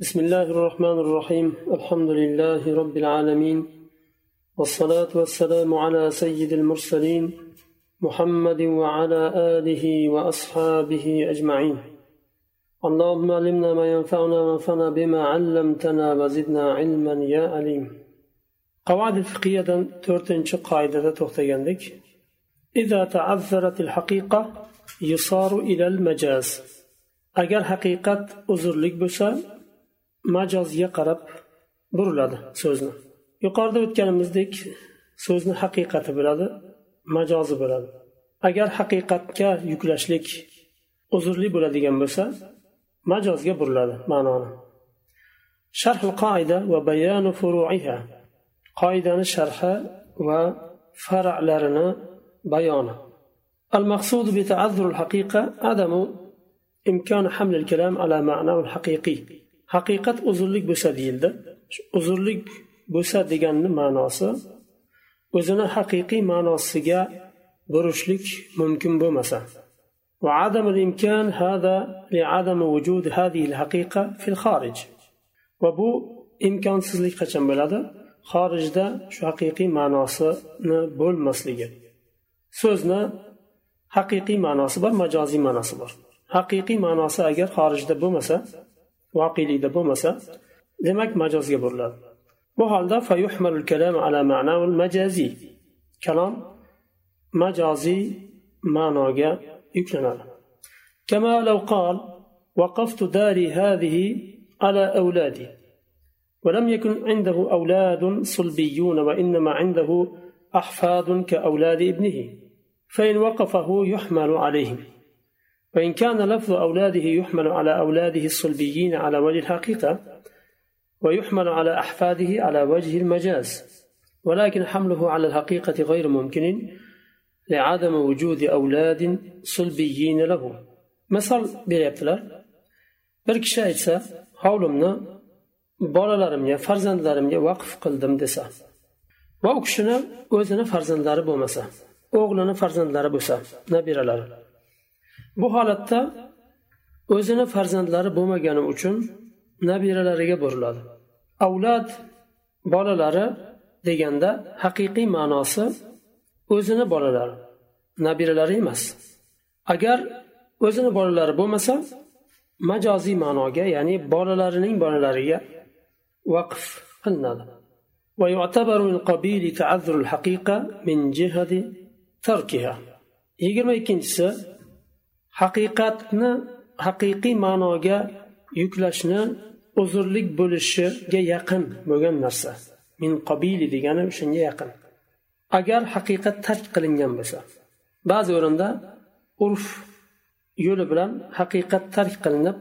بسم الله الرحمن الرحيم الحمد لله رب العالمين والصلاة والسلام على سيد المرسلين محمد وعلى آله وأصحابه أجمعين اللهم علمنا ما ينفعنا وانفعنا بما علمتنا وزدنا علما يا عليم قواعد الفقهية تورتنش قاعدة توختياندك إذا تعذرت الحقيقة يصار إلى المجاز agar haqiqat uzrlik bo'lsa majozga qarab buriladi so'zni yuqorida o'tganimizdek so'zni haqiqati bo'ladi majozi bo'ladi agar haqiqatga yuklashlik uzrli bo'ladigan bo'lsa majozga buriladi ma'noni sharh qoida va bayanu furuiha qoidani sharhi va faralarini bayoni المقصود بتعذر الحقيقة عدم إمكان حمل الكلام على معناه الحقيقي haqiqat uzrlik bo'lsa deyildi uzrlik bo'lsa deganni ma'nosi o'zini haqiqiy ma'nosiga burishlik mumkin bo'lmasa وعدم الإمكان هذا لعدم وجود هذه الحقيقة في الخارج وبو إمكان سزلك قچن bo'ladi xorijda shu haqiqiy ma'nosini bo'lmasligi so'zni haqiqiy ma'nosi bor majoziy ma'nosi bor haqiqiy ma'nosi agar xorijda bo'lmasa voqelikda bo'lmasa demak majozga buriladi bu holda majaziy kalom majoziy ma'noga yuklanadi كما لو قال وقفت داري هذه على أولادي ولم يكن عنده أولاد صلبيون وإنما عنده أحفاد كأولاد ابنه فإن وقفه يحمل عليهم. وإن كان لفظ أولاده يحمل على أولاده الصلبيين على وجه الحقيقة ويحمل على أحفاده على وجه المجاز ولكن حمله على الحقيقة غير ممكن لعدم وجود أولاد صلبيين له مثل beryaptilar bir kishi aytsa hovlimni bolalarimga farzandlarimga vaqf qildim desa va u kishini o'zini farzandlari bo'lmasa o'g'lini farzandlari bo'lsa nabiralari bu holatda o'zini farzandlari bo'lmagani uchun nabiralariga buriladi avlad bolalari deganda haqiqiy ma'nosi o'zini bolalari nabiralari emas. Agar o'zini bolalari bo'lmasa majoziy ma'noga ya'ni bolalarining bolalariga vaqf qilinadi. Yigirma ikkinchisi haqiqatni haqiqiy ma'noga yuklashni uzrlik bo'lishiga yaqin bo'lgan narsa. Min qobili degani shunga yaqin. Agar haqiqat tark qilingan bo'lsa ba'zi o'rinda urf yo'li bilan haqiqat tark qilinib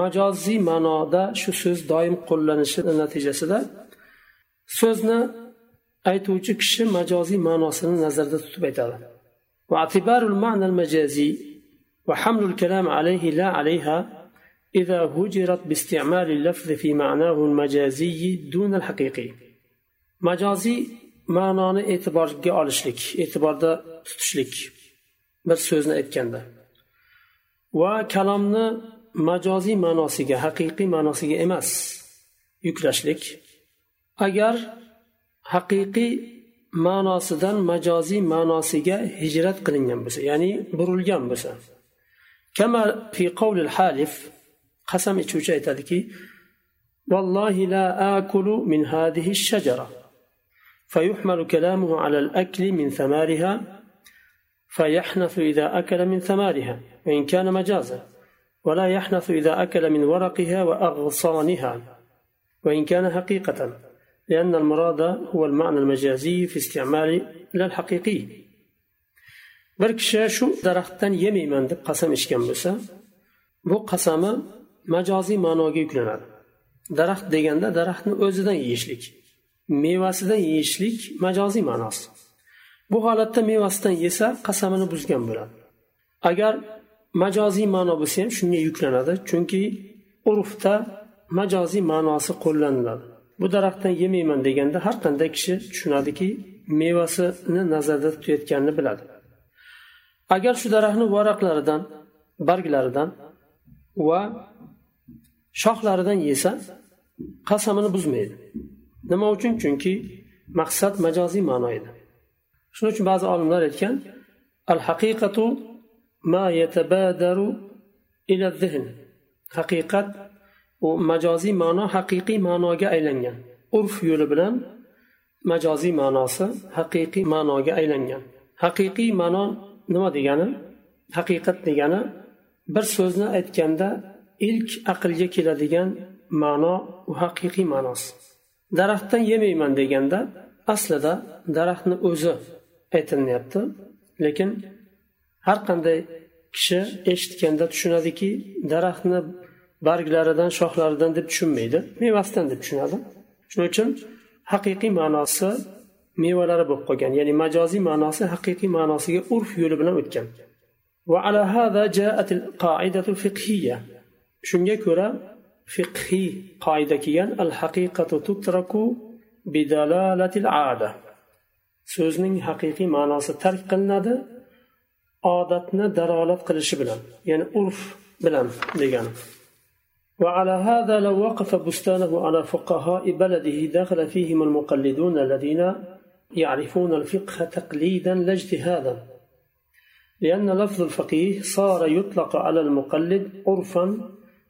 majoziy ma'noda shu so'z doim qo'llanishi natijasida so'zni aytuvchi kishi majoziy ma'nosini nazarda tutib aytadi. وحمل الكلام عليه لا عليها إذا هجرت باستعمال اللفظ في معناه المجازي دون الحقيقي مجازي ma'noni e'tiborga olishlik e'tiborda tutishlik bir so'zni aytganda va kalomni majoziy ma'nosiga haqiqiy ma'nosiga emas yuklashlik agar haqiqiy ma'nosidan majoziy ma'nosiga hijrat qilingan bo'lsa ya'ni burilgan bo'lsa kama fi qavlil halif qasam ichuvchi aytadiki والله لا آكل من هذه الشجرة. فيحمل كلامه على الأكل من ثمارها فيحنث إذا أكل من ثمارها وإن كان مجازا. ولا يحنث إذا أكل من ورقها وأغصانها وإن كان حقيقة لأن المراد هو المعنى المجازي في استعمال لا الحقيقي bir kishi shu daraxtdan yemayman deb qasam ichgan bo'lsa bu qasami majoziy ma'noga yuklanadi. Daraxt deganda daraxtni o'zidan yeyishlik mevasidan yeyishlik majoziy ma'nosi. Bu holatda mevasidan yesa qasamini buzgan bo'ladi. Agar majoziy ma'no bo'lsa ham shunga yuklanadi chunki urfda majoziy ma'nosi qo'llaniladi. Bu daraxtdan yemayman deganda har qanday kishi tushunadiki mevasini nazarda tutayotganini biladi. Agar shu daraxtni varaqlaridan barglaridan va shoxlaridan yesa qasamini buzmaydi. Nima uchun? Chunki maqsad majoziy ma'no edi. Shuning uchun ba'zi olimlar aytgan al haqiqatu ma yatabadaru ila zihn. Haqiqat u majoziy ma'no haqiqiy ma'noga aylangan. Urf yo'li bilan majoziy ma'nosi haqiqiy ma'noga aylangan. Haqiqiy ma'no nima degani? Haqiqat degani bir so'zni aytganda ilk aqlga keladigan ma'no u haqiqiy ma'nosi. Daraxtdan yemayman deganda aslida daraxtni o'zi aytilyapti lekin har qanday kishi eshitganda tushunadiki daraxtni barglaridan shoxlaridan deb tushunmaydi mevasidan deb tushunadi. Shuning uchun haqiqiy ma'nosi mevalari bo'lib qolgan ya'ni majoziy ma'nosi haqiqiy ma'nosiga urf yo'li bilan o'tgan shunga ko'ra fiqhiy qoida kelgan al haqiqatu tutraku bidalalatil ada so'zning haqiqiy ma'nosi tark qilinadi odatni dalolat qilishi bilan ya'ni urf bilan degani وعلى هذا لو وقف بستانه على فقهاء بلده دخل فيهم المقلدون الذين يعرفون الفقه تقليدا لا اجتهادا لأن لفظ الفقيه صار يطلق على المقلد عرفا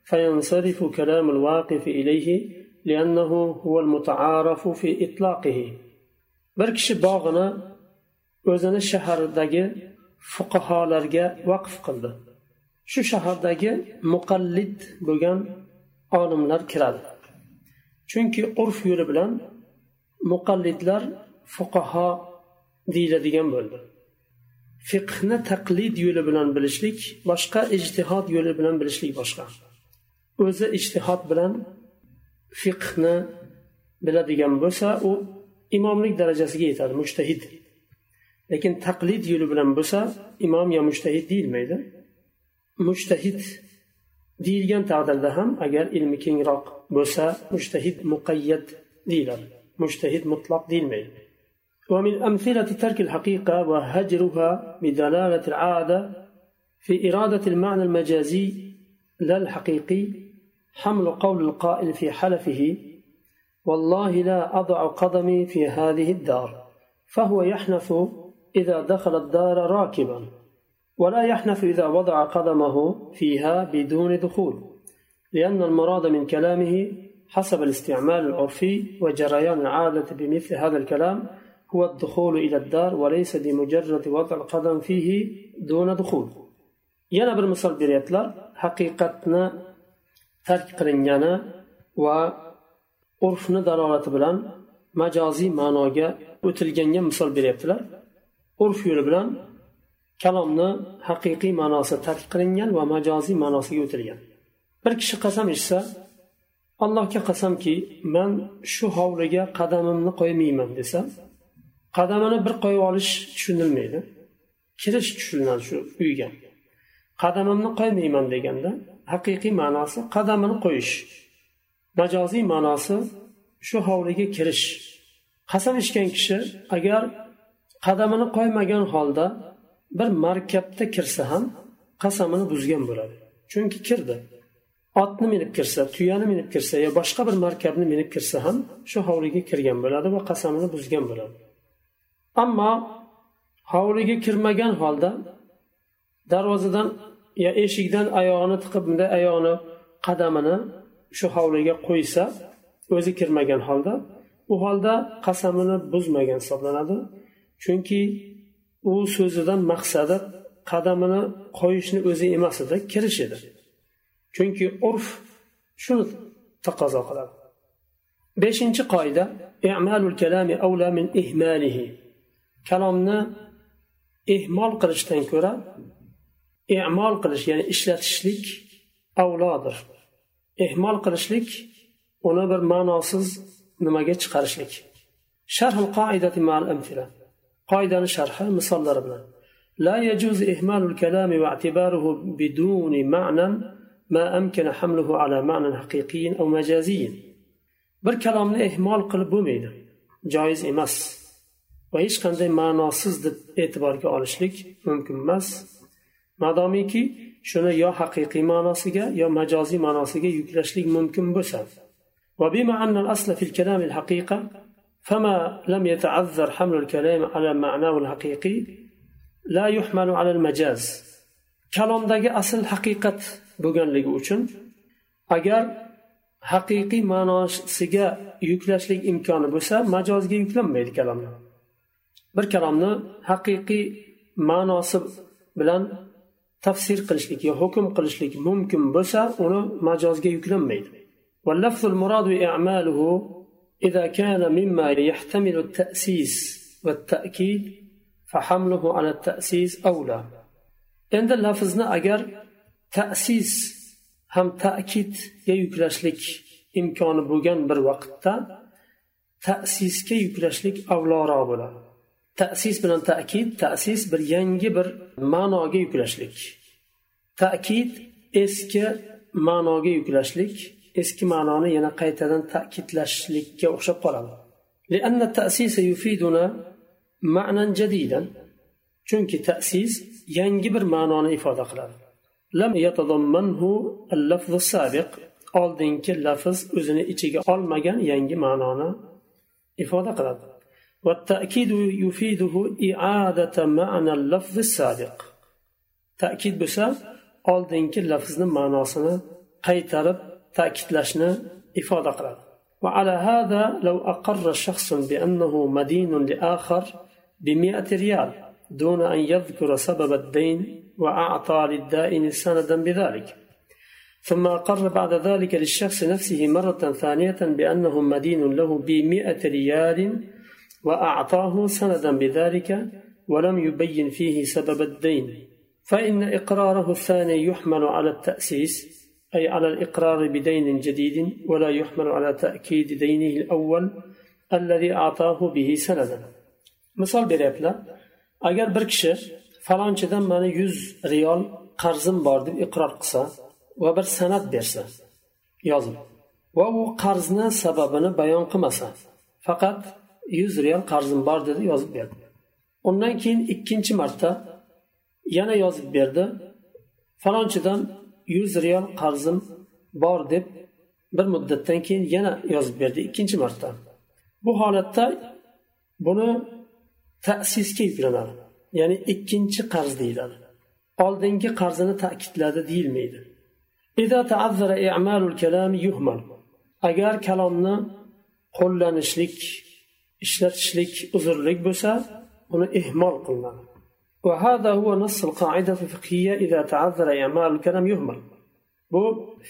فينصرف كلام الواقف إليه لأنه هو المتعارف في إطلاقه bir kishi bog'ini o'zini shahardagi fuqarolarga vaqf qildi shu shahardagi muqallid bo'lgan olimlar kiradi chunki urf yo'li bilan muqallidlar fuqaho deyiladigan bo'ldi. Fiqhni taqlid yo'li bilan bilishlik boshqa ijtihod yo'li bilan bilishlik boshqa. O'zi ijtihod bilan fiqhni biladigan bo'lsa u imomlik darajasiga yetadi mushtahid lekin taqlid yo'li bilan bo'lsa imom yo mushtahid deyilmaydi. Mushtahid deyilgan taqdirda ham agar ilmi kengroq bo'lsa mushtahid muqayyat deyiladi. Mushtahid mutloq deyilmaydi. ومن أمثلة ترك الحقيقة وهجرها بدلالة العادة في إرادة المعنى المجازي لا الحقيقي حمل قول القائل في حلفه والله لا أضع قدمي في هذه الدار فهو يحنث إذا دخل الدار راكبا ولا يحنث إذا وضع قدمه فيها بدون دخول لأن المراد من كلامه حسب الاستعمال العرفي وجريان العادة بمثل هذا الكلام هو الدخول إلى الدار وليس بمجرد وضع القدم فيه دون دخول yana bir misol beryaptilar haqiqatni tark qilingani va urfni dalolati bilan majoziy ma'noga o'tilganga misol beryaptilar urf yo'li bilan kalomni haqiqiy ma'nosi tark qilingan va majoziy ma'nosiga o'tilgan bir kishi qasam ichsa allohga qasamki man shu hovliga qadamimni qo'ymayman desa qadamini bir qo'yib olish tushunilmaydi. Kirish tushuniladi shu uyga. Qadamimni qo'ymayman deganda haqiqiy ma'nosi qadamini qo'yish. Majoziy ma'nosi shu hovliga kirish. Qasam ichgan kishi agar qadamini qo'ymagan holda bir markabda kirsa ham qasamini buzgan bo'ladi. Chunki kirdi. Otni minib kirsa tuyani minib kirsa yo boshqa bir markabni minib kirsa ham shu hovliga kirgan bo'ladi va qasamini buzgan bo'ladi. Ammo hovliga kirmagan holda darvozadan yo eshikdan oyog'ini tiqib bunday oyog'ini qadamini shu hovliga qo'ysa o'zi kirmagan holda u holda qasamini buzmagan hisoblanadi. Chunki u so'zidan maqsadi qadamini qo'yishni o'zi emas edi kirish edi. Chunki urf shuni taqozo qiladi. Beshinchi qoida kalomni ehmol qilishdan ko'ra emol qilish ya'ni ishlatishlik avlodir ehmol qilishlik uni bir ma'nosiz nimaga chiqarishlik شرح القاعدة مع الأمثلة قاعدة شرح مصلى ربنا لا يجوز إهمال الكلام واعتباره بدون معنى ما أمكن حمله على معنى حقيقي أو مجازي bir kalomni ehmol qilib bo'lmaydi joiz emas va hech qanday ma'nosiz deb e'tiborga olishlik mumkin emas madomiki shuni yo haqiqiy ma'nosiga yo majoziy ma'nosiga yuklashlik mumkin bo'lsa وبما أن الأصل في الكلام الحقيقة فما لم يتعذر حمل الكلام على معناه الحقيقي لا يحمل على المجاز kalomdagi asl haqiqat bo'lganligi uchun agar haqiqiy ma'nosiga yuklashlik imkoni bo'lsa majozga yuklanmaydi kalomni bir kalomni haqiqiy ma'nosi bilan tafsir qilishlik yo hukm qilishlik mumkin bo'lsa uni majozga yuklanmaydi واللفظ المراد إعماله إذا كان مما يحتمل التأسيس والتأكيد فحمله على التأسيس أولى endi lafzni agar tasis ham ta'kidga yuklashlik imkoni bo'lgan bir vaqtda tasisga yuklashlik avloroq bo'ladi tasis bilan ta'kid tasis bir yangi bir ma'noga yuklashlik ta'kid eski ma'noga yuklashlik eski ma'noni yana qaytadan ta'kidlashlikka o'xshab qoladi لأن التأسيس يفيدنا معنى جديدا chunki tasis yangi bir ma'noni ifoda qiladi lam yatadammanhu al-lafz sabiq oldingi lafz o'zini ichiga olmagan yangi ma'noni ifoda qiladi والتأكيد يفيده إعادة معنى اللفظ السابق. تأكيد بسا oldingi lafzni ma'nosini qaytarib ta'kidlashni ifoda qiladi وعلى هذا لو أقر شخص بأنه مدين لآخر بمئة ريال دون أن يذكر سبب الدين وأعطى للدائن سندا بذلك. ثم أقر بعد ذلك للشخص نفسه مرة ثانية بأنه مدين له بمئة ريال وأعطاه سندا بذلك ولم يبين فيه سبب الدين فإن إقراره الثاني يحمل على التأسيس أي على الإقرار بدين جديد ولا يحمل على تأكيد دينه الأول الذي أعطاه به سندا مثال بريبلا agar bir kishi falonchidan mani yuz riyol qarzim bor deb iqror qilsa va bir san'at bersa yozib va u qarzni sababini bayon qilmasa faqat yuz real qarzim bor dedi yozib berdi. Undan keyin ikkinchi marta yana yozib berdi. Falonchidan yuz real qarzim bor deb bir muddatdan keyin yana yozib berdi ikkinchi marta. Bu holatda buni ta'sisga yuklanadi ya'ni ikkinchi qarz deyiladi. Oldingi qarzini ta'kidladi deyilmaydi. Agar kalomni qo'llanishlik ishlatishlik uzrlik bo'lsa uni ehmol qilinadi وهذا هو نص القاعدة الفقهية إذا تعذر يماء الكلام يهمل. بو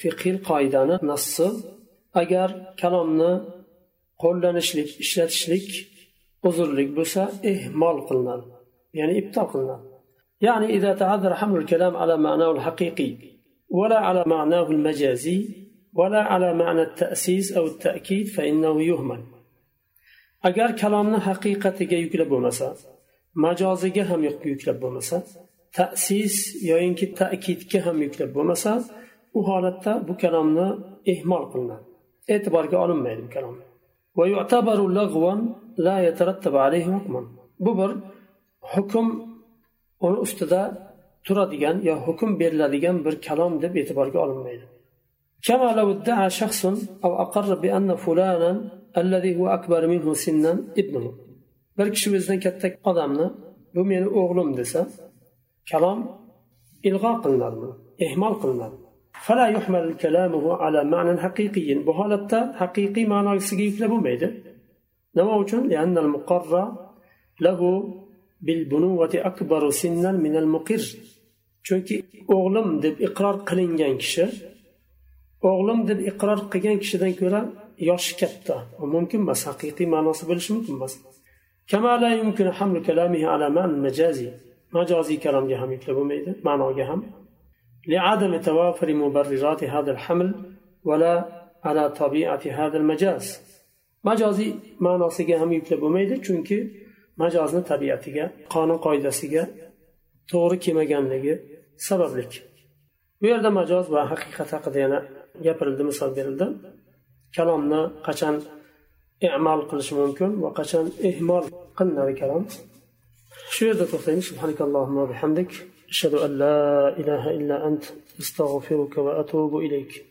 فقه القاعدة نص أجر كلامنا قلنا نشلك إشلتشلك أذرلك بسا إهمال قلنا. يعني إبطال قلنا. يعني إذا تعذر حمل الكلام على معناه الحقيقي ولا على معناه المجازي ولا على معنى التأسيس أو التأكيد فإنه يهمل. Agar kalomni haqiqatiga yuklab bo'lmasa majoziga ham yuklab bo'lmasa tasis yoyinki ta'kidga ham yuklab bo'lmasa u holatda bu kalomni ehmol qilinadi. E'tiborga olinmaydi bu kalom. Bu bir hukm uni ustida turadigan yo hukm beriladigan bir kalom deb e'tiborga olinmaydi. كما لو ادعى شخص أو أقر بأن فلانا الذي هو أكبر منه سنا ابنه bir kishi o'zidan katta odamni bu meni o'g'lim desa kalom ilg'o qilinadi ehmol qilinadi فلا يحمل كلامه على معنى حقيقي bu holatda haqiqiy ma'nosiga yuklab bo'lmaydi nima uchun لأن المقر له بالبنوة أكبر سنا من المقر chunki o'g'lim deb iqror qilingan kishi o'g'lim deb iqror qilgan kishidan ko'ra yoshi katta mumkin emas haqiqiy ma'nosi bo'lishi mumkin emas كما لا يمكن حمل كلامه على معنى مجازي مجازي كلام جهم يكلب ميدا معنى جهم لعدم توافر مبررات هذا الحمل ولا على طبيعة هذا المجاز مجازي معنى هم يكلب ميدا چونكي majozni tabiatiga qonun qoidasiga to'g'ri kelmaganligi sabablik bu yerda majoz va haqiqat haqida yana gapirildi misol berildi kalomni qachon e'mol qilish mumkin va qachon ehmol qilinadi kalom shu yerda to'xtaymiz أشهد أن لا إله إلا أنت أستغفرك وأتوب إليك